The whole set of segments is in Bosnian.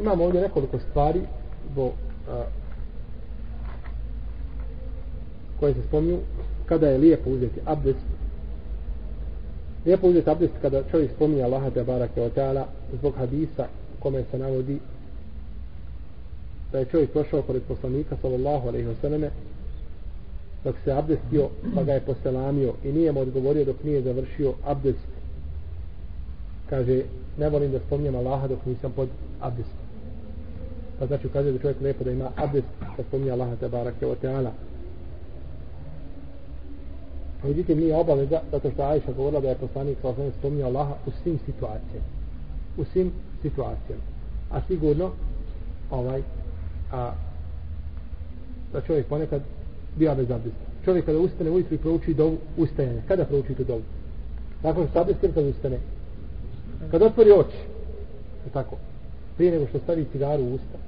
imamo ovdje nekoliko stvari bo, a, koje se spomnju kada je lijepo uzeti abdest lijepo uzeti abdest kada čovjek spominje Allaha te barake o zbog hadisa kome se navodi da je čovjek prošao pored poslanika sallallahu alaihi wa sallame dok se abdestio pa ga je poselamio i nije mu odgovorio dok nije završio abdest. Kaže ne volim da spominjem Allaha dok nisam pod abdestom pa znači ukazuje da čovjek lijepo da ima abdest da spominje Allaha te barake o teala Međutim, nije obaveza, zato što Ajša govorila da je poslanik sa osnovim spominjao Allaha u svim situacijama. U svim situacijama. A sigurno, ovaj, a, da čovjek ponekad bija bez abdesta. Čovjek kada ustane ujutru i prouči dovu ustajanja. Kada prouči tu dovu? Nakon što abdest ili kada ustane? Kada otvori oči. Je tako? Prije nego što stavi cigaru u usta.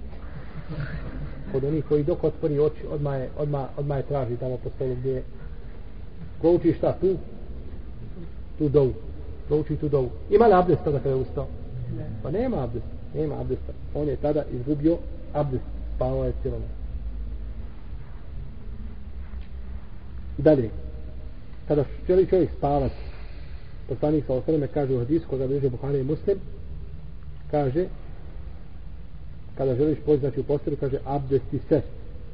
Kod onih koji dok otvori oči, odmah je, odmah, odmah je traži tamo po stolu gdje Ko uči šta tu? Tu dovu. Prouči tu dovu. Ima li abdest tada kada je ustao? Ne. Pa nema abdest. Nema abdesta. On je tada izgubio abdest. Spavao je cijelo Dalje. Kada želi čovjek spavati, poslanik sa osreme kaže u hadisu koga bliže Buhari i Muslim, kaže kada želiš poći znači u postelju, kaže abdesti se.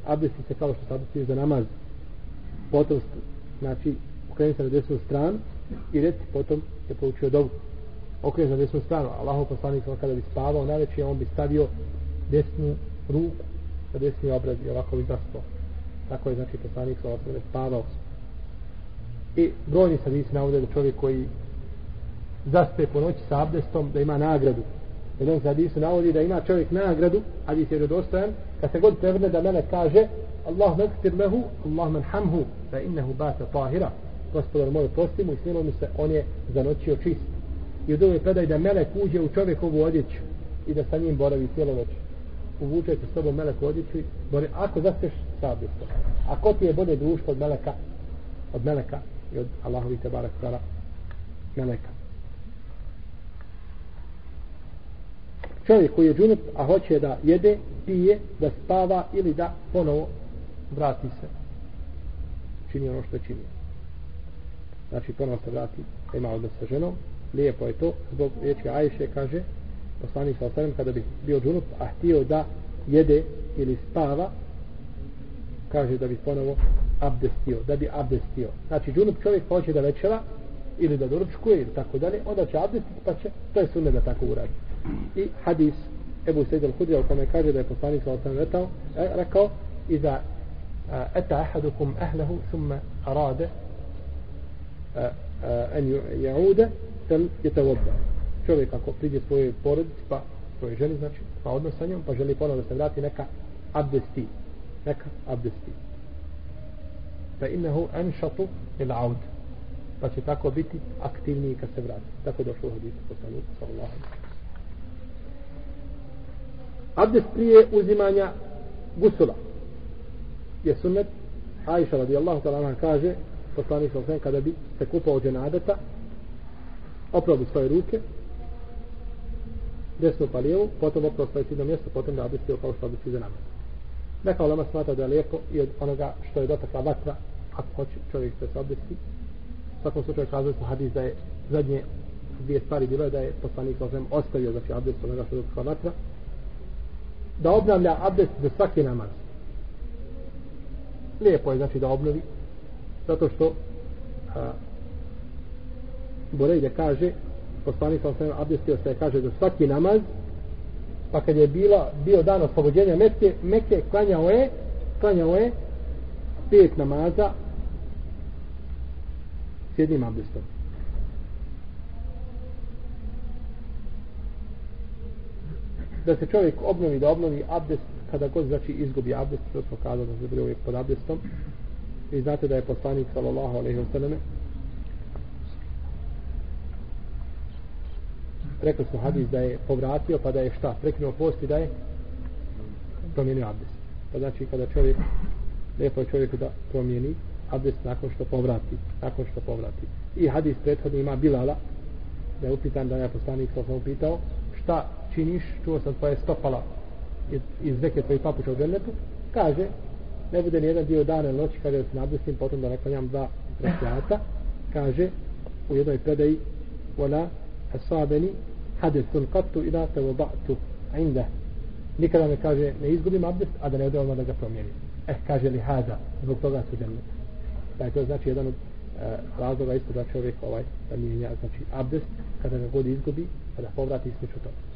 Abdesti se kao što se abdestiš za namaz. Potom znači okreni se na desnu stranu i reci potom je poučio dobu okreni se na desnu stranu. Allahov poslanik ono kada bi spavao najveće on bi stavio desnu ruku na desni obraz i ovako bi zaspao. Tako je znači poslanik sa osnovne spavao. I brojni sad nisi navode da čovjek koji zaspe po noći sa abdestom da ima nagradu jedan sad nisi navodi da ima čovjek nagradu hadis je vjerodostojan kad se god prevrne da mene kaže Allah nakfir lehu Allah manhamhu fa innehu bata tahira. Gospodar moj prosti mu i snilo mu se on je zanoćio čist. I u drugoj predaj da melek uđe u čovjekovu odjeću i da sa njim boravi cijelo noć. Uvučajte s tobom melek u odjeću bori, ako zaspeš A ako ti je bolje društvo od meleka od meleka i od Allahovi te barak stara meleka? Čovjek koji je džunup a hoće da jede, pije, da spava ili da ponovo vrati se. Čini ono što je činio znači ponovo se vrati ima odnos sa ženom. Lijepo je to zbog riječi Ajše kaže poslanik sa ostanem kada bi bio džunup a htio da jede ili spava kaže da bi ponovo abdestio da bi abdestio. Znači džunup čovjek hoće da večera ili da doručkuje ili tako dalje onda će abdestiti pa će to je sunne da tako uradi. I hadis Ebu Sejid al-Hudija u kome kaže da je poslanik sa osanem rekao, rekao i da أتى أحدكم أهله ثم أراد أن يعود فليتوضأ čovjek ako priđe svoje porodici pa svoje ženi znači pa odnos sa njom pa želi ponovno da se vrati neka abdesti neka abdesti fa innahu anshatu il aud pa će tako biti aktivniji kad se vrati tako došlo u hadisu poslanika sallallahu abdest prije uzimanja gusula. Je sunnet. Aisha radijallahu ta'ala nam kaže poslanik sa kada bi se kupao od dženadeta oprao bi svoje ruke desno pa lijevo potom oprao svoje sidno mjesto potom da abdestio kao što abdestio za namaz. Neka olema smata da je lijepo i od onoga što je dotakla vatra ako hoće čovjek da se abdesti. U svakom slučaju kazali smo hadis da je zadnje dvije stvari bilo da je poslanik sa ostavio znači abdest onoga što je dotakla vatra da obnavlja abdest za svaki namaz lijepo je znači da obnovi zato što a, Borejde kaže poslanik sam sam abdestio se kaže da svaki namaz pa kad je bila, bio dan oslobođenja Mekke, Mekke klanjao je klanjao je pet namaza s jednim abdestom. Da se čovjek obnovi da obnovi abdest kada god znači izgubi abdest, to smo kazali da se bude uvijek pod abdestom. I znate da je poslanik sallallahu alejhi ve selleme rekli smo hadis da je povratio pa da je šta, prekinuo post i da je promijenio abdest. Pa znači kada čovjek lijepo je čovjeku da promijeni abdest nakon što povrati, nakon što povrati. I hadis prethodno ima Bilala, da je upitan da je poslanik sallallahu alejhi pitao šta činiš, čuo sam tvoje stopala iz, iz neke tvoje papuče u džennetu, kaže, ne bude nijedan dio dana ili noći, kaže da se nabdestim, potom da naklanjam dva rekiata, kaže u jednoj predaji, wala asabeni hadithun qattu ila tawadatu inda. Nikada me kaže ne izgubim abdest a da ne odem da ga promijenim. Eh kaže li hada? Zbog toga su džennet da je to znači jedan od e, razloga isto da čovjek ovaj da mijenja znači abdest kada ga god izgubi pa kada povrati između toga